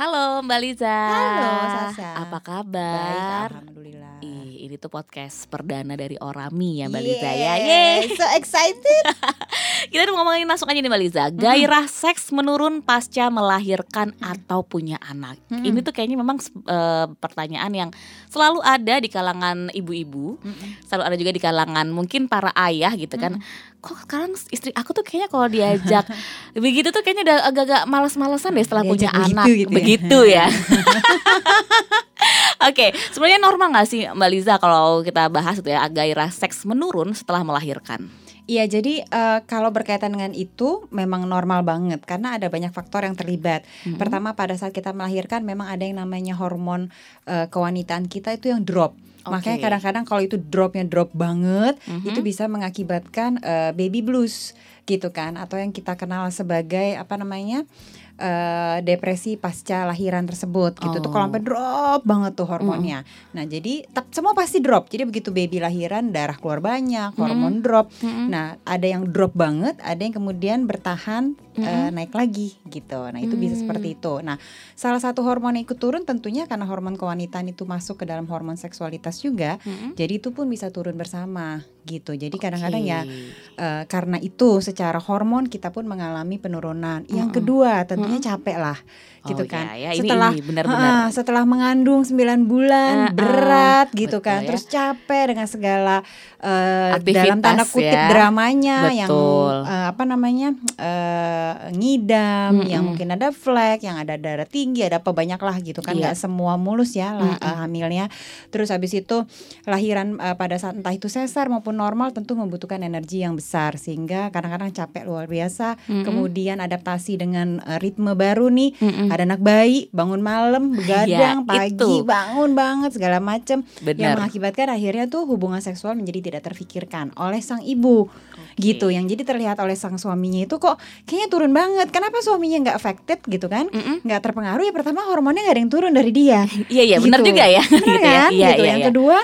Halo Mbak Liza. Halo Sasa. Apa kabar? Baik, alhamdulillah. Ih, ini tuh podcast perdana dari Orami ya Mbak Liza ya. Yeay. So excited. Kita udah ngomongin langsung aja nih Mbak Liza. Gairah seks menurun pasca melahirkan atau punya anak. Mm-mm. Ini tuh kayaknya memang eh, pertanyaan yang selalu ada di kalangan ibu-ibu. Selalu ada juga di kalangan mungkin para ayah gitu kan. Kok sekarang istri aku tuh kayaknya kalau diajak begitu tuh kayaknya udah agak-agak males-malesan deh setelah punya Diajak anak. begitu gitu ya. Begitu ya. Oke, sebenarnya normal nggak sih Mbak Liza kalau kita bahas itu ya gairah seks menurun setelah melahirkan? Iya, jadi eh, kalau berkaitan dengan itu memang normal banget karena ada banyak faktor yang terlibat. Mm-mm. Pertama pada saat kita melahirkan memang ada yang namanya hormon eh, kewanitaan kita itu yang drop. Makanya Oke. kadang-kadang kalau itu dropnya drop banget, Mhm. itu bisa mengakibatkan eh, baby blues gitu kan, atau yang kita kenal sebagai apa namanya eh, depresi pasca lahiran tersebut gitu. Tuh kalau Oh. sampai drop banget tuh hormonnya. Nah jadi semua pasti drop. Jadi begitu baby lahiran darah keluar banyak, hormon drop. Mm-mm. Nah, ada yang drop banget, ada yang kemudian bertahan eh, Mm-mm. naik lagi gitu. Nah, itu bisa Mm. seperti itu. Nah, salah satu hormon yang ikut turun tentunya karena hormon kewanitaan itu masuk ke dalam hormon seksualitas juga. Mm-mm. Jadi itu pun bisa turun bersama gitu. Jadi kadang-kadang Oke. ya eh, karena itu secara hormon kita pun mengalami penurunan. Yang kedua, tentunya capek lah gitu Oh, kan. ya, ya. Ini- Setelah ini benar-benar. Ah, setelah mengandung 9 bulan ah, berat gitu betul kan ya. terus capek dengan segala Aktivitas dalam tanda kutip ya. dramanya yang Betul. eh, apa namanya eh, ngidam yang Mm-mm. mungkin ada flek yang ada darah tinggi ada apa banyak lah gitu kan nggak semua mulus ya lah Mm-mm. eh, hamilnya terus habis itu lahiran eh, pada saat entah itu sesar maupun normal tentu membutuhkan energi yang besar sehingga kadang-kadang capek luar biasa Mm-mm. kemudian adaptasi dengan eh, ritme baru nih Mm-mm. Ada anak bayi bangun malam begadang Ya, pagi itu. bangun banget segala macem yang Benar. mengakibatkan akhirnya tuh hubungan seksual menjadi tidak terfikirkan oleh sang ibu gitu yang jadi terlihat oleh sang suaminya itu kok kayaknya turun banget kenapa suaminya nggak affected gitu kan nggak terpengaruh ya pertama hormonnya nggak ada yang turun dari dia Iya iya benar Gitu. juga ya. Bener gitu ya. kan Iya gitu iya. yang iya. kedua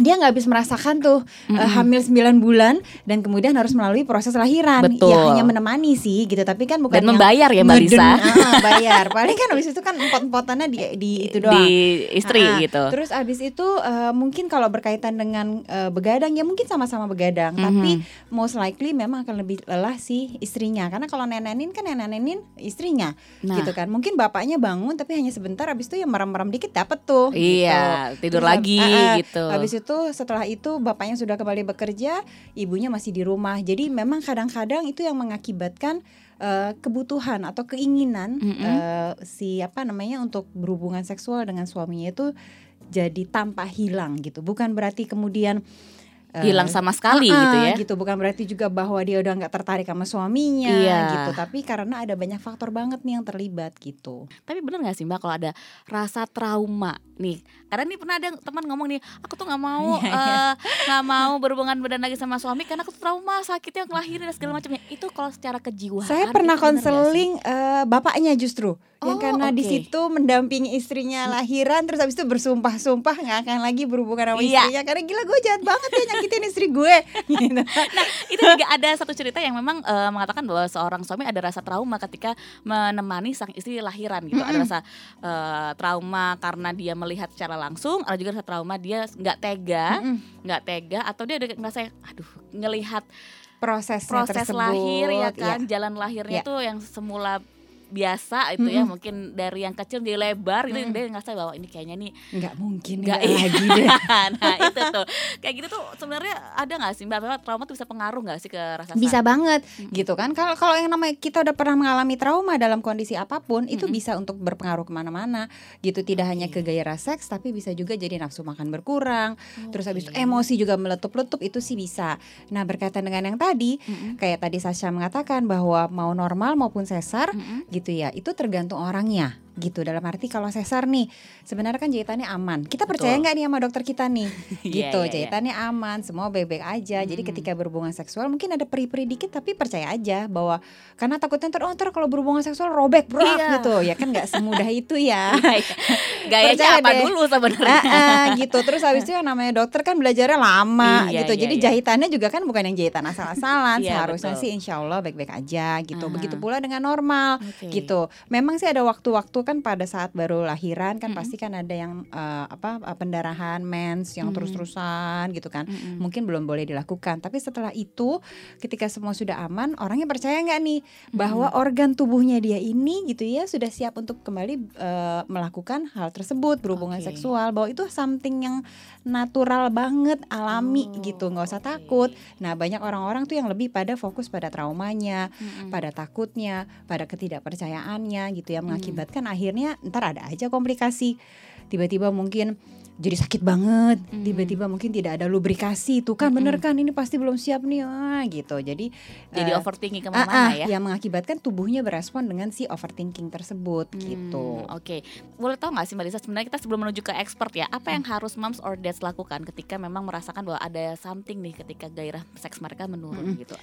dia nggak habis merasakan tuh eh, Mm-mm. hamil 9 bulan dan kemudian harus melalui proses lahiran Betul. ya hanya menemani sih gitu tapi kan bukan Dan membayar ya Mbak Lisa ah, bayar paling kan habis itu kan empot-empotannya di, di itu doang di istri Ah, gitu. Terus abis itu eh, mungkin kalau berkaitan dengan eh, begadang ya mungkin sama-sama begadang, Mhm. tapi most likely memang akan lebih lelah si istrinya karena kalau nenenin kan nenenin istrinya, Nah. gitu kan. Mungkin bapaknya bangun tapi hanya sebentar abis itu ya merem-merem dikit dapet tuh. Iya, gitu. tidur Terus, lagi ah, gitu. Habis itu setelah itu bapaknya sudah kembali bekerja, ibunya masih di rumah. Jadi memang kadang-kadang itu yang mengakibatkan eh, kebutuhan atau keinginan Mm-mm. eh, si apa namanya untuk berhubungan seksual dengan suaminya itu jadi tanpa hilang gitu. Bukan berarti kemudian Hilang sama sekali ah, gitu ya. gitu bukan berarti juga bahwa dia udah nggak tertarik sama suaminya Iya. gitu tapi karena ada banyak faktor banget nih yang terlibat gitu Tapi bener gak sih Mbak kalau ada rasa trauma nih? Karena nih pernah ada teman ngomong nih, aku tuh nggak mau Iya, eh, nggak mau berhubungan badan lagi sama suami karena aku trauma sakitnya ngelahirin dan segala macamnya. Itu kalau secara kejiwaan. saya pernah nggak konseling eh, bapaknya justru yang Oh, karena di oke. situ mendampingi istrinya lahiran terus habis itu bersumpah-sumpah nggak akan lagi berhubungan sama Iya. istrinya karena gila gue jahat banget ya nyakitin istri gue gitu. Nah, itu juga ada satu cerita yang memang eh, mengatakan bahwa seorang suami ada rasa trauma ketika menemani sang istri lahiran gitu. Ada Mm-mm. rasa eh, trauma karena dia melihat secara langsung, ada juga rasa trauma dia nggak tega, nggak tega atau dia udah ngerasa aduh ngelihat prosesnya proses tersebut lahir ya iya. kan, jalan lahirnya Iya. tuh yang semula biasa itu ya Mm-mm. mungkin dari yang kecil jadi lebar gitu Mm-mm. dia ngerasa bahwa ini kayaknya nih nggak mungkin nggak iya. lagi deh nah itu tuh kayak gitu tuh sebenarnya ada nggak sih mbak trauma tuh bisa pengaruh nggak sih ke rasa bisa banget Mm. gitu kan kalau kalau yang namanya kita udah pernah mengalami trauma dalam kondisi apa pun itu bisa untuk berpengaruh ke mana-mana gitu tidak hanya Oke. ke gairah seks tapi bisa juga jadi nafsu makan berkurang terus habis itu emosi juga meletup-letup itu sih bisa nah berkaitan dengan yang tadi Mm-mm. kayak tadi Sasha mengatakan bahwa mau normal maupun sesar Mm-mm. gitu ya itu tergantung orangnya gitu dalam arti kalau sesar nih sebenarnya kan jahitannya aman kita percaya nggak nih sama dokter kita nih Iya, gitu iya, iya. jahitannya aman semua baik-baik aja jadi Mm. ketika berhubungan seksual mungkin ada peri-peri dikit tapi percaya aja bahwa karena takutnya ntar oh ntar kalau berhubungan seksual robek bro Iya. gitu ya kan nggak semudah itu ya Iya, gayanya apa deh. dulu sebenarnya Ah, ah, gitu terus habis itu yang namanya dokter kan belajarnya lama Iya, gitu iya, jadi iya. jahitannya juga kan bukan yang jahitan asal-asalan Iya, seharusnya betul. sih insya Allah baik-baik aja gitu Aha. begitu pula dengan normal Oke. gitu memang sih ada waktu-waktu kan pada saat baru lahiran kan Mm-mm. pasti kan ada yang eh, apa eh, pendarahan mens yang Mm. terus-terusan gitu kan. Mm-mm. Mungkin belum boleh dilakukan, tapi setelah itu ketika semua sudah aman, orangnya percaya nggak nih bahwa organ tubuhnya dia ini gitu ya sudah siap untuk kembali eh, melakukan hal tersebut berhubungan Oke. seksual bahwa itu something yang natural banget alami Oh, gitu nggak usah oke. takut nah banyak orang-orang tuh yang lebih pada fokus pada traumanya Mm-mm. pada takutnya pada ketidakpercayaannya gitu ya Hmm. Akhirnya ntar ada aja komplikasi tiba-tiba mungkin jadi sakit banget Hmm. tiba-tiba mungkin tidak ada lubrikasi tuh kan bener Mm-mm. kan ini pasti belum siap nih ah, gitu jadi jadi eh, overthinking Ah, ah, ke mana-mana ya yang mengakibatkan tubuhnya berespon dengan si overthinking tersebut Hmm, gitu. Oke, boleh tahu nggak sih Mbak Lisa sebenarnya kita sebelum menuju ke expert ya, apa yang harus moms or dads lakukan ketika memang merasakan bahwa ada something nih ketika gairah seks mereka menurun Mm-mm. gitu?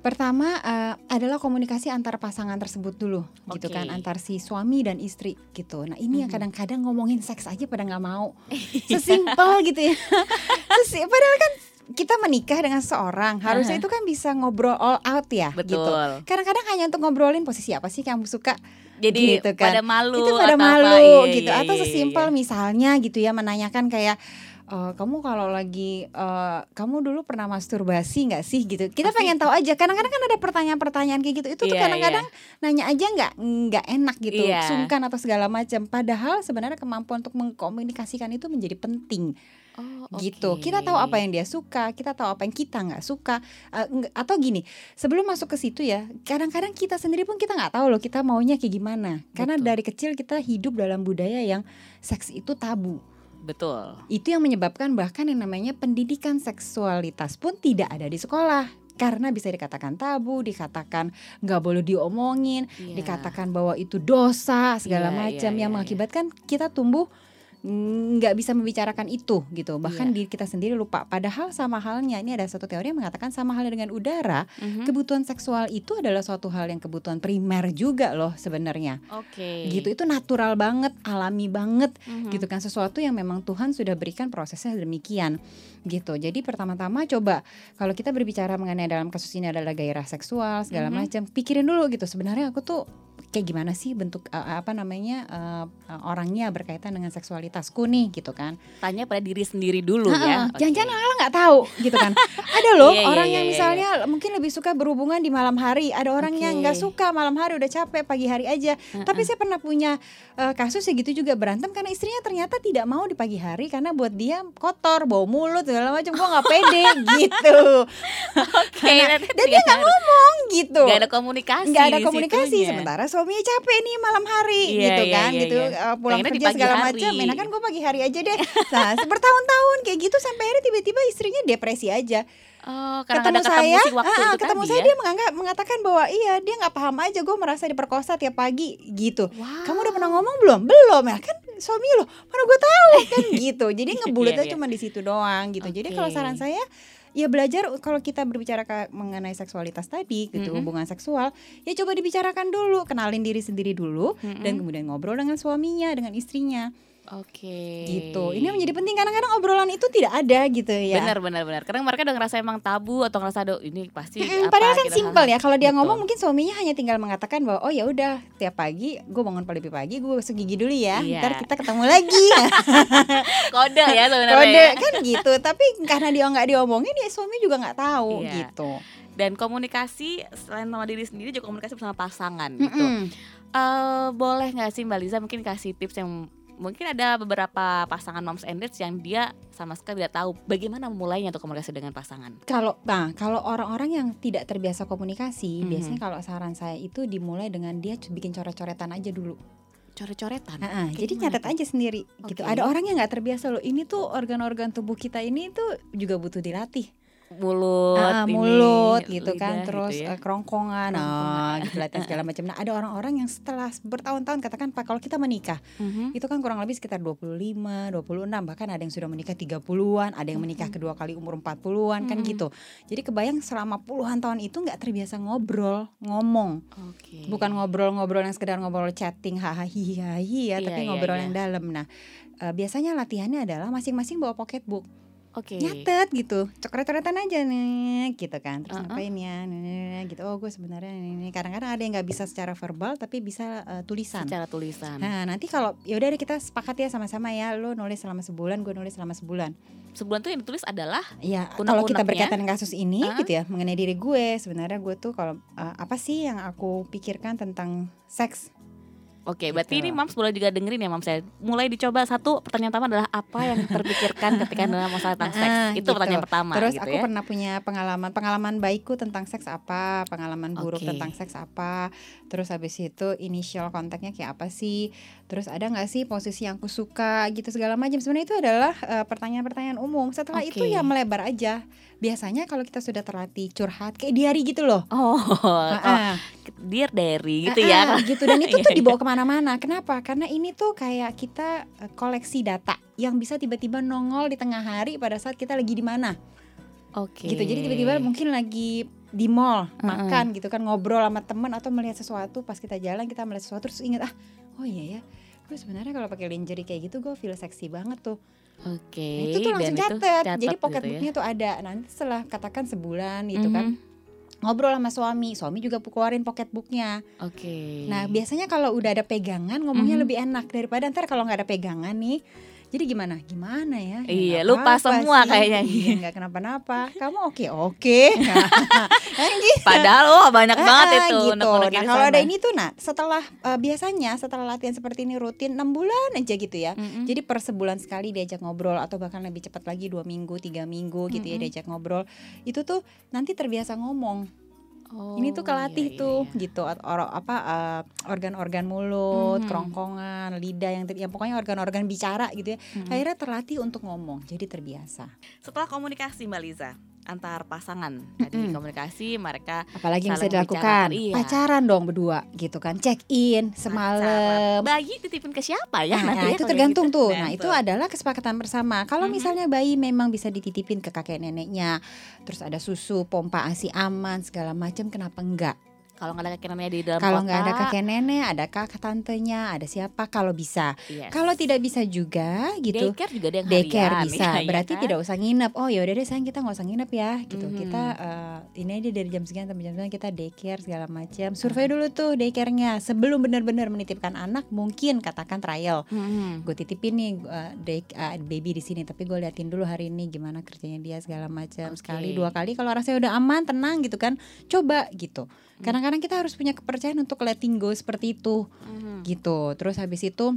Pertama eh, adalah komunikasi antar pasangan tersebut dulu, gitu Oke. kan, antar si suami dan istri gitu. Nah ini yang Mhm. kadang-kadang ngomongin seks aja pada nggak mau, sesimpel gitu ya. Sesi- padahal kan kita menikah dengan seorang, harusnya Aha. itu kan bisa ngobrol all out ya, gitu. Betul. Kadang-kadang hanya untuk ngobrolin posisi apa sih yang kamu suka, Jadi Gitu kan. pada malu itu pada atau apa, malu iya, gitu. Iya, atau iya, sesimpel iya. misalnya gitu ya menanyakan kayak "Eh, kamu kalau lagi eh, kamu dulu pernah masturbasi nggak sih? Gitu. Kita Pasti. pengen tahu aja. Kadang-kadang kan ada pertanyaan-pertanyaan kayak gitu. Itu tuh Iya, kadang-kadang nanya aja nggak nggak enak gitu. Iya. sungkan atau segala macam. Padahal sebenarnya kemampuan untuk mengkomunikasikan itu menjadi penting Oh, gitu. Kita tahu apa yang dia suka, kita tahu apa yang kita nggak suka. Nggak- atau gini, sebelum masuk ke situ ya, kadang-kadang kita sendiri pun kita nggak tahu loh kita maunya kayak gimana. Karena Betul. dari kecil kita hidup dalam budaya yang seks itu tabu. Betul. Itu yang menyebabkan bahkan yang namanya pendidikan seksualitas pun tidak ada di sekolah. Karena bisa dikatakan tabu, dikatakan nggak boleh diomongin, Iya. dikatakan bahwa itu dosa segala Iya, macam iya, yang iya, mengakibatkan kita tumbuh nggak bisa membicarakan itu gitu bahkan Iya. diri kita sendiri lupa padahal sama halnya ini ada satu teori yang mengatakan sama halnya dengan udara Mhm. kebutuhan seksual itu adalah suatu hal yang kebutuhan primer juga loh sebenarnya Oke. gitu itu natural banget alami banget Mhm. gitu kan sesuatu yang memang Tuhan sudah berikan prosesnya demikian gitu jadi pertama-tama coba kalau kita berbicara mengenai dalam kasus ini adalah gairah seksual segala Mhm. macam pikirin dulu gitu sebenarnya aku tuh kayak gimana sih bentuk uh, apa namanya uh, uh, orangnya berkaitan dengan seksualitasku nih gitu kan Tanya pada diri sendiri dulu ya. Heeh, Oke. jangan-jangan Lala nggak tahu gitu kan ada loh Iya, iya, orang iya, yang iya, misalnya mungkin lebih suka berhubungan di malam hari ada orang yang Oke. nggak suka malam hari udah capek pagi hari aja tapi saya pernah punya uh, kasus ya gitu juga berantem karena istrinya ternyata tidak mau di pagi hari karena buat dia kotor bau mulut segala macam gua nggak pede gitu Oke, Nah, nanti dan dia nggak ngomong gitu Gak ada komunikasi. nggak ada komunikasi situnya. sementara suaminya capek nih malam hari Iya, gitu iya, kan iya, gitu iya. uh, pulang Pengennya kerja segala hari. macam enak kan gue pagi hari aja deh nah bertahun-tahun kayak gitu sampai akhirnya tiba-tiba istrinya depresi aja Oh, karena ketemu saya si waktu ah, ketemu tadi saya ya. dia menganggap mengatakan bahwa iya dia nggak paham aja gue merasa diperkosa tiap pagi gitu Wow. kamu udah pernah ngomong belum belum ya kan suami lo mana gue tahu kan gitu jadi ngebulutnya Iya, iya. cuma di situ doang gitu jadi kalau saran saya ya belajar kalau kita berbicara ke- mengenai seksualitas tadi gitu Mm-mm. hubungan seksual ya coba dibicarakan dulu kenalin diri sendiri dulu Mm-mm. dan kemudian ngobrol dengan suaminya dengan istrinya Oke. gitu ini menjadi penting kadang-kadang obrolan itu tidak ada gitu ya Benar benar benar. Kadang mereka udah ngerasa emang tabu atau ngerasa aduh ini pasti Mm, apa padahal kan gitu. simpel ya kalau dia Betul. ngomong mungkin suaminya hanya tinggal mengatakan bahwa oh ya udah tiap pagi gue bangun lebih pagi gue gosok gigi dulu ya Iya. ntar kita ketemu lagi Kode ya sebenarnya. kode ya. kan gitu tapi karena dia nggak diomongin ya suami juga nggak tahu Iya. gitu Dan komunikasi selain sama diri sendiri juga komunikasi bersama pasangan gitu. Mm-mm. Eh, boleh nggak sih Mbak Liza mungkin kasih tips yang mungkin ada beberapa pasangan moms and dads yang dia sama sekali tidak tahu bagaimana memulainya untuk komunikasi dengan pasangan. kalau nah kalau orang-orang yang tidak terbiasa komunikasi Mhm. biasanya kalau saran saya itu dimulai dengan dia bikin coret-coretan aja dulu Coret-coretan. Kayak jadi nyatet aja sendiri gitu Oke. ada orang yang nggak terbiasa loh ini tuh organ-organ tubuh kita ini tuh juga butuh dilatih Mulut, Ah, ini, mulut gitu kan lidah terus gitu ya. eh, kerongkongan nah gitu latihan segala macam nah ada orang-orang yang setelah bertahun-tahun katakan Pak kalau kita menikah Mhm. itu kan kurang lebih sekitar 25 26 bahkan ada yang sudah menikah 30-an ada yang menikah Mhm. kedua kali umur 40-an kan Mhm. gitu jadi kebayang selama puluhan tahun itu nggak terbiasa ngobrol ngomong Oke. bukan ngobrol-ngobrol yang sekedar ngobrol chatting hahaha hihihi ya Iya, tapi iya, ngobrol iya. yang dalam nah eh, biasanya latihannya adalah masing-masing bawa pocketbook Oke. nyatet gitu coret-coretan aja nih gitu kan terus Uh-uh. ngapain ya nih, nih, nih, gitu oh gue sebenarnya ini kadang-kadang ada yang nggak bisa secara verbal tapi bisa eh, tulisan Secara tulisan. Nah nanti kalau ya udah deh kita sepakat ya sama-sama ya lo nulis selama sebulan gue nulis selama sebulan Sebulan tuh yang ditulis adalah Ya kalau kita Unek-uneknya? berkaitan kasus ini Ah. gitu ya mengenai diri gue sebenarnya gue tuh kalau eh, apa sih yang aku pikirkan tentang seks Oke, berarti Gitu. ini Mams boleh juga dengerin ya Mams ya. Mulai dicoba satu pertanyaan pertama adalah apa yang terpikirkan ketika dalam masalah tentang seks. Ah, Itu gitu. pertanyaan pertama Terus gitu aku ya. pernah punya pengalaman pengalaman baikku tentang seks apa, pengalaman buruk Oke. tentang seks apa. Terus habis itu initial kontaknya kayak apa sih? Terus ada nggak sih posisi yang aku suka gitu segala macam. Sebenarnya itu adalah eh, pertanyaan-pertanyaan umum. Setelah itu Oke. ya melebar aja. Biasanya kalau kita sudah terlatih curhat kayak diari gitu loh. Oh, oh, ah. dear Derry gitu Ah, ya. ah, gitu dan itu tuh dibawa ke mana-mana. Kenapa? Karena ini tuh kayak kita eh, koleksi data yang bisa tiba-tiba nongol di tengah hari pada saat kita lagi di mana. Oke. gitu jadi tiba-tiba mungkin lagi di mall makan gitu kan ngobrol sama temen atau melihat sesuatu pas kita jalan kita melihat sesuatu terus ingat ah oh iya ya gue sebenarnya kalau pakai lingerie kayak gitu gue feel seksi banget tuh Oke. Nah, itu tuh langsung catet jadi pocket gitu ya. tuh ada nanti setelah katakan sebulan gitu kan Mhm. Ngobrol sama suami suami juga keluarin pocket booknya Oke. nah biasanya kalau udah ada pegangan ngomongnya Mhm. lebih enak daripada ntar kalau nggak ada pegangan nih jadi gimana gimana ya Ya, Iya, lupa semua sih. kayaknya. Iya, nggak kenapa-napa kamu oke oke Kan gitu. Padahal oh banyak Ah, banget itu gitu. unek-unek Nah kalau ada ini tuh nah setelah eh, biasanya setelah latihan seperti ini rutin enam bulan aja gitu ya. Mm-mm. Jadi per sebulan sekali diajak ngobrol atau bahkan lebih cepat lagi dua minggu tiga minggu gitu ya Mm-mm. diajak ngobrol itu tuh nanti terbiasa ngomong. Ini tuh Oh, kelatih iya, iya, tuh iya. gitu At- or, apa eh, organ-organ mulut, Mhm. kerongkongan, lidah yang ter- yang pokoknya organ-organ bicara gitu ya. Mm-mm. Akhirnya terlatih untuk ngomong jadi terbiasa. Setelah komunikasi Mbak Liza antar pasangan tadi Mm-mm. komunikasi mereka Apalagi yang bisa dilakukan iya. pacaran dong berdua gitu kan check in semalam bayi dititipin ke siapa ya Nah, nanti nah, ya itu tergantung gitu? tuh. Nah, Nah, itu adalah kesepakatan bersama. Kalau Mhm. misalnya bayi memang bisa dititipin ke kakek neneknya, terus ada susu, pompa ASI aman segala macam, kenapa enggak? Kalau nggak ada kakek neneknya di dalam Kalau nggak ada kakek nenek, ada kakak tantenya, ada siapa? Kalau bisa. yes. Kalau tidak bisa juga gitu. daycare juga ada yang Daycare harian, bisa, iya, berarti kan? tidak usah nginep. Oh ya udah deh sayang kita nggak usah nginep ya, gitu. Mhm. Kita eh, ini aja dari jam sekian sampai jam sekian kita daycare segala macam. Survei dulu tuh daycare-nya sebelum benar-benar menitipkan anak, mungkin katakan trial Mhm. gue titipin nih uh, day- uh, baby di sini tapi gue liatin dulu hari ini gimana kerjanya dia segala macam Oke. sekali dua kali kalau rasanya udah aman tenang gitu kan coba gitu Hmm. Kadang-kadang kita harus punya kepercayaan untuk letting go seperti itu Mhm. gitu terus habis itu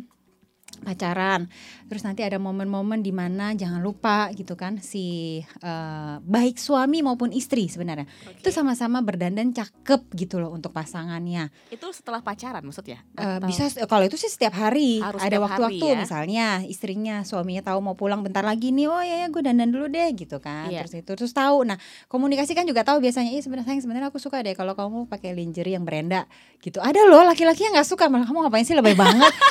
pacaran. Terus nanti ada momen-momen di mana jangan lupa gitu kan si uh, baik suami maupun istri sebenarnya. Oke. itu sama-sama berdandan cakep gitu loh untuk pasangannya. Itu setelah pacaran maksudnya? Eh, Atau- bisa kalau itu sih setiap hari. Harus ada waktu-waktu ya? misalnya istrinya suaminya tahu mau pulang bentar lagi nih oh ya ya gue dandan dulu deh gitu kan. Iya. terus itu terus tahu. Nah komunikasi kan juga tahu biasanya iya sebenarnya sayang sebenarnya aku suka deh kalau kamu pakai lingerie yang berenda gitu. Ada loh laki-laki yang nggak suka malah kamu ngapain sih lebih banget?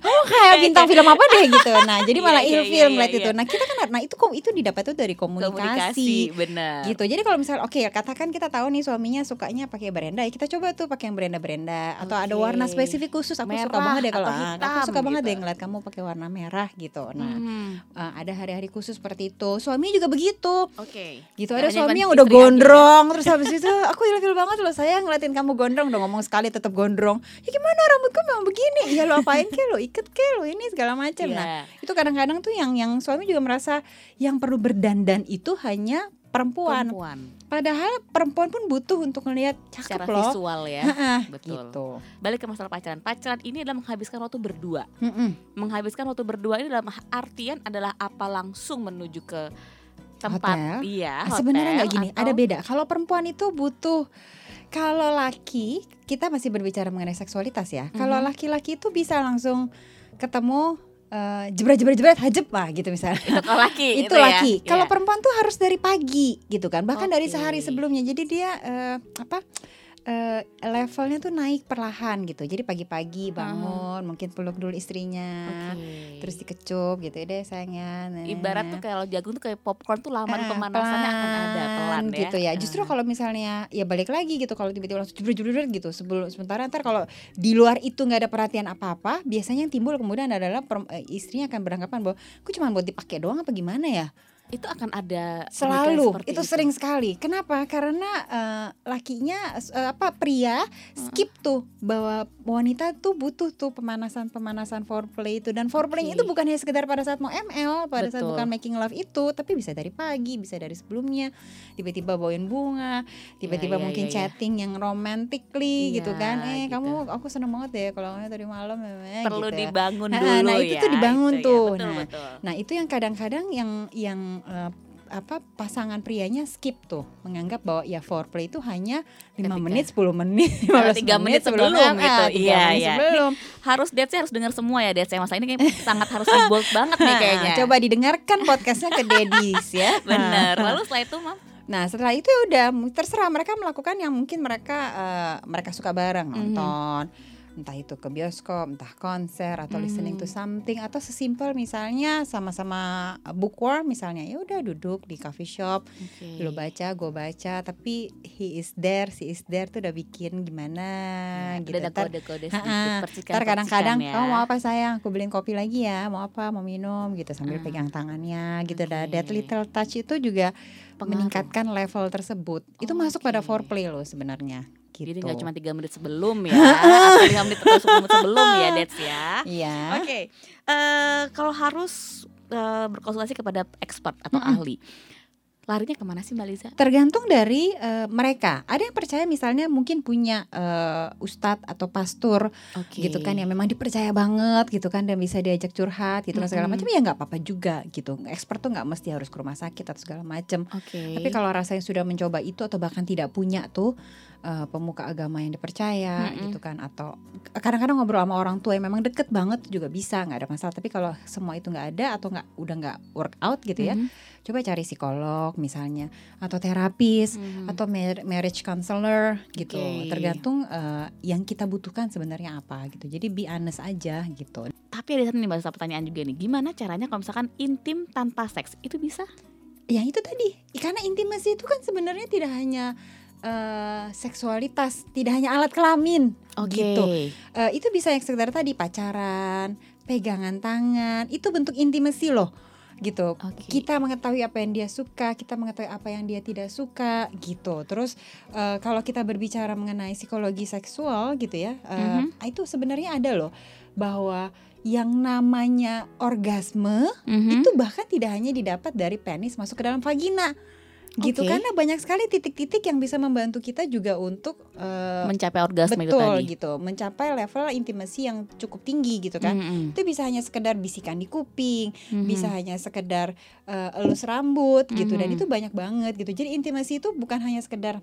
Kamu kayak bintang film apa deh gitu. Nah jadi malah Iya, iya, ilfil iya, ngeliat iya, itu. Iya. nah kita kan nah itu kok itu didapat tuh dari komunikasi, komunikasi benar. Gitu. Jadi kalau misalnya oke katakan kita tahu nih suaminya sukanya pakai berenda ya kita coba tuh pakai yang berenda-berenda atau ada Oke. warna spesifik khusus. Aku suka Merah banget deh kalau ah, aku hitam suka banget gitu. deh ngeliat kamu pakai warna merah gitu. Nah Mhm. eh, ada hari-hari khusus seperti itu. Suami juga begitu. Oke. Gitu Nggak ada hanya suami yang udah ya. gondrong terus habis itu aku ilfil banget loh saya ngeliatin kamu gondrong udah ngomong sekali tetap gondrong. Ya gimana rambutku memang begini? Ya lo apain ke lo iket ke lo ini segala macam nah Iya. itu kadang-kadang tuh yang yang suami juga merasa yang perlu berdandan itu hanya perempuan. perempuan Padahal perempuan pun butuh untuk secara cakep loh. visual ya betul gitu. balik ke masalah pacaran pacaran ini adalah menghabiskan waktu berdua Mm-mm. menghabiskan waktu berdua ini dalam artian adalah apa langsung menuju ke tempat Hotel? iya Ah, Sebenarnya nggak hotel gini, atau- ada beda. Kalau perempuan itu butuh kalau laki kita masih berbicara mengenai seksualitas ya. Kalau Mhm. laki-laki itu bisa langsung ketemu eh, jebret jebret jebret hajeb lah gitu misalnya. itu kalau laki itu ya. laki. Kalau Iya. perempuan tuh harus dari pagi gitu kan, bahkan dari Oke. sehari sebelumnya. Jadi dia eh, apa eh, levelnya tuh naik perlahan gitu. Jadi pagi-pagi bangun, mungkin peluk dulu istrinya, Oke. terus dikecup gitu ya deh sayangnya. Nah, ibarat tuh kalau jagung tuh kayak popcorn tuh lama Ah, pemanasannya akan ada pelan ya gitu ya. Justru Ah. kalau misalnya ya balik lagi gitu kalau tiba-tiba langsung jebret-jebret gitu sebelum sementara ntar kalau di luar itu nggak ada perhatian apa-apa, biasanya yang timbul kemudian adalah per- eh, istrinya akan beranggapan bahwa aku cuma buat dipakai doang apa gimana ya? Itu akan ada Selalu seperti itu sering sekali. Kenapa? Karena eh, lakinya eh, apa pria skip tuh bahwa wanita tuh butuh tuh pemanasan-pemanasan foreplay itu dan foreplay Oke. itu bukan hanya sekedar pada saat mau ML, pada saat Betul. bukan making love itu, tapi bisa dari pagi, bisa dari sebelumnya, tiba-tiba bawain bunga, tiba-tiba iya, mungkin iya, iya. chatting yang romantically gitu Iya, kan. Eh, gitu. kamu aku seneng banget deh kalau kamu tadi malam eh, perlu gitu. dibangun Nah, dulu nah, itu ya. tuh dibangun itu ya. tuh. Betul, Nah, betul. Nah itu yang kadang-kadang yang yang eh, apa pasangan prianya skip tuh menganggap bahwa ya foreplay itu hanya 5 Ketika- menit 10 menit Oh, 15 tiga menit sebelum ML, gitu. Iya, iya. sebelum harus date harus dengar semua ya saya masa ini kayak sangat harus bold banget nih kayaknya. Nah, coba didengarkan podcastnya ke Dedis ya Bener. Lalu setelah itu mam Nah setelah itu ya udah terserah mereka melakukan yang mungkin mereka eh, mereka suka bareng Mhm. nonton entah itu ke bioskop, entah konser atau listening to something atau sesimpel misalnya sama-sama bookworm misalnya ya udah duduk di coffee shop Oke. lo baca gue baca tapi he is there she is there tuh udah bikin gimana Ya, gitu udah kode-kode sedikit Ntar kadang-kadang ya. kamu mau apa sayang aku beliin kopi lagi ya mau apa mau minum gitu sambil Ah. pegang tangannya gitu dah Oke. that little touch itu juga Pengaruh. meningkatkan level tersebut itu Oh, masuk pada oke. foreplay loh sebenarnya gitu Jadi nggak cuma tiga menit sebelum ya, atau lima menit atau 10 menit sebelum ya, dates ya. iya Oke, eh, kalau harus eh, berkonsultasi kepada expert atau Mm-mm. ahli, larinya ke mana sih Mbak Liza? tergantung dari eh, mereka ada yang percaya misalnya mungkin punya eh, ustadz atau pastor Oke. gitu kan yang memang dipercaya banget gitu kan dan bisa diajak curhat gitu kan segala Mm-mm. macam ya nggak apa-apa juga gitu expert tuh nggak mesti harus ke rumah sakit atau segala macam Oke. tapi kalau rasanya sudah mencoba itu atau bahkan tidak punya tuh eh, pemuka agama yang dipercaya Mm-mm. gitu kan atau kadang-kadang ngobrol sama orang tua yang memang deket banget juga bisa nggak ada masalah tapi kalau semua itu nggak ada atau nggak udah nggak work out gitu ya Mhm. coba cari psikolog misalnya atau terapis Mhm. atau mar- marriage counselor gitu Oke. tergantung eh, yang kita butuhkan sebenarnya apa gitu jadi be honest aja gitu Tapi ada satu nih Liza, pertanyaan juga nih, gimana caranya kalau misalkan intim tanpa seks itu bisa? yang itu tadi karena intimasi itu kan sebenarnya tidak hanya eh, seksualitas tidak hanya alat kelamin gitu Eh, itu bisa yang sekedar tadi pacaran pegangan tangan itu bentuk intimasi loh gitu Oke. kita mengetahui apa yang dia suka, kita mengetahui apa yang dia tidak suka, gitu. Terus eh, kalau kita berbicara mengenai psikologi seksual, gitu ya, eh, Mhm. itu sebenarnya ada loh bahwa yang namanya orgasme Mhm. itu bahkan tidak hanya didapat dari penis masuk ke dalam vagina, gitu. Oke. Karena banyak sekali titik-titik yang bisa membantu kita juga untuk eh, mencapai orgasme itu betul tadi. gitu, mencapai level intimasi yang cukup tinggi, gitu kan. Mhm. Itu bisa hanya sekedar bisikan di kuping, Mhm. bisa hanya sekedar eh, elus rambut gitu dan Mhm. itu banyak banget gitu jadi intimasi itu bukan hanya sekedar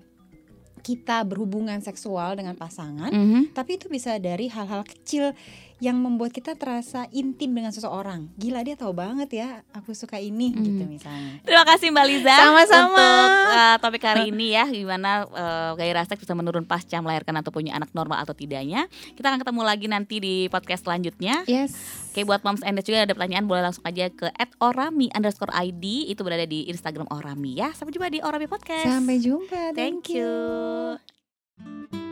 kita berhubungan seksual dengan pasangan Mhm. tapi itu bisa dari hal-hal kecil yang membuat kita terasa intim dengan seseorang gila dia tahu banget ya aku suka ini Mhm. gitu misalnya Terima kasih Mbak Liza Sama-sama. untuk uh, topik hari ini ya gimana uh, gairah seks bisa menurun pasca melahirkan atau punya anak normal atau tidaknya. Kita akan ketemu lagi nanti di podcast selanjutnya. yes Oke buat moms and dads juga ada pertanyaan boleh langsung aja ke @orami underscore id itu berada di Instagram Orami ya. Sampai jumpa di Orami Podcast. sampai jumpa Thank you.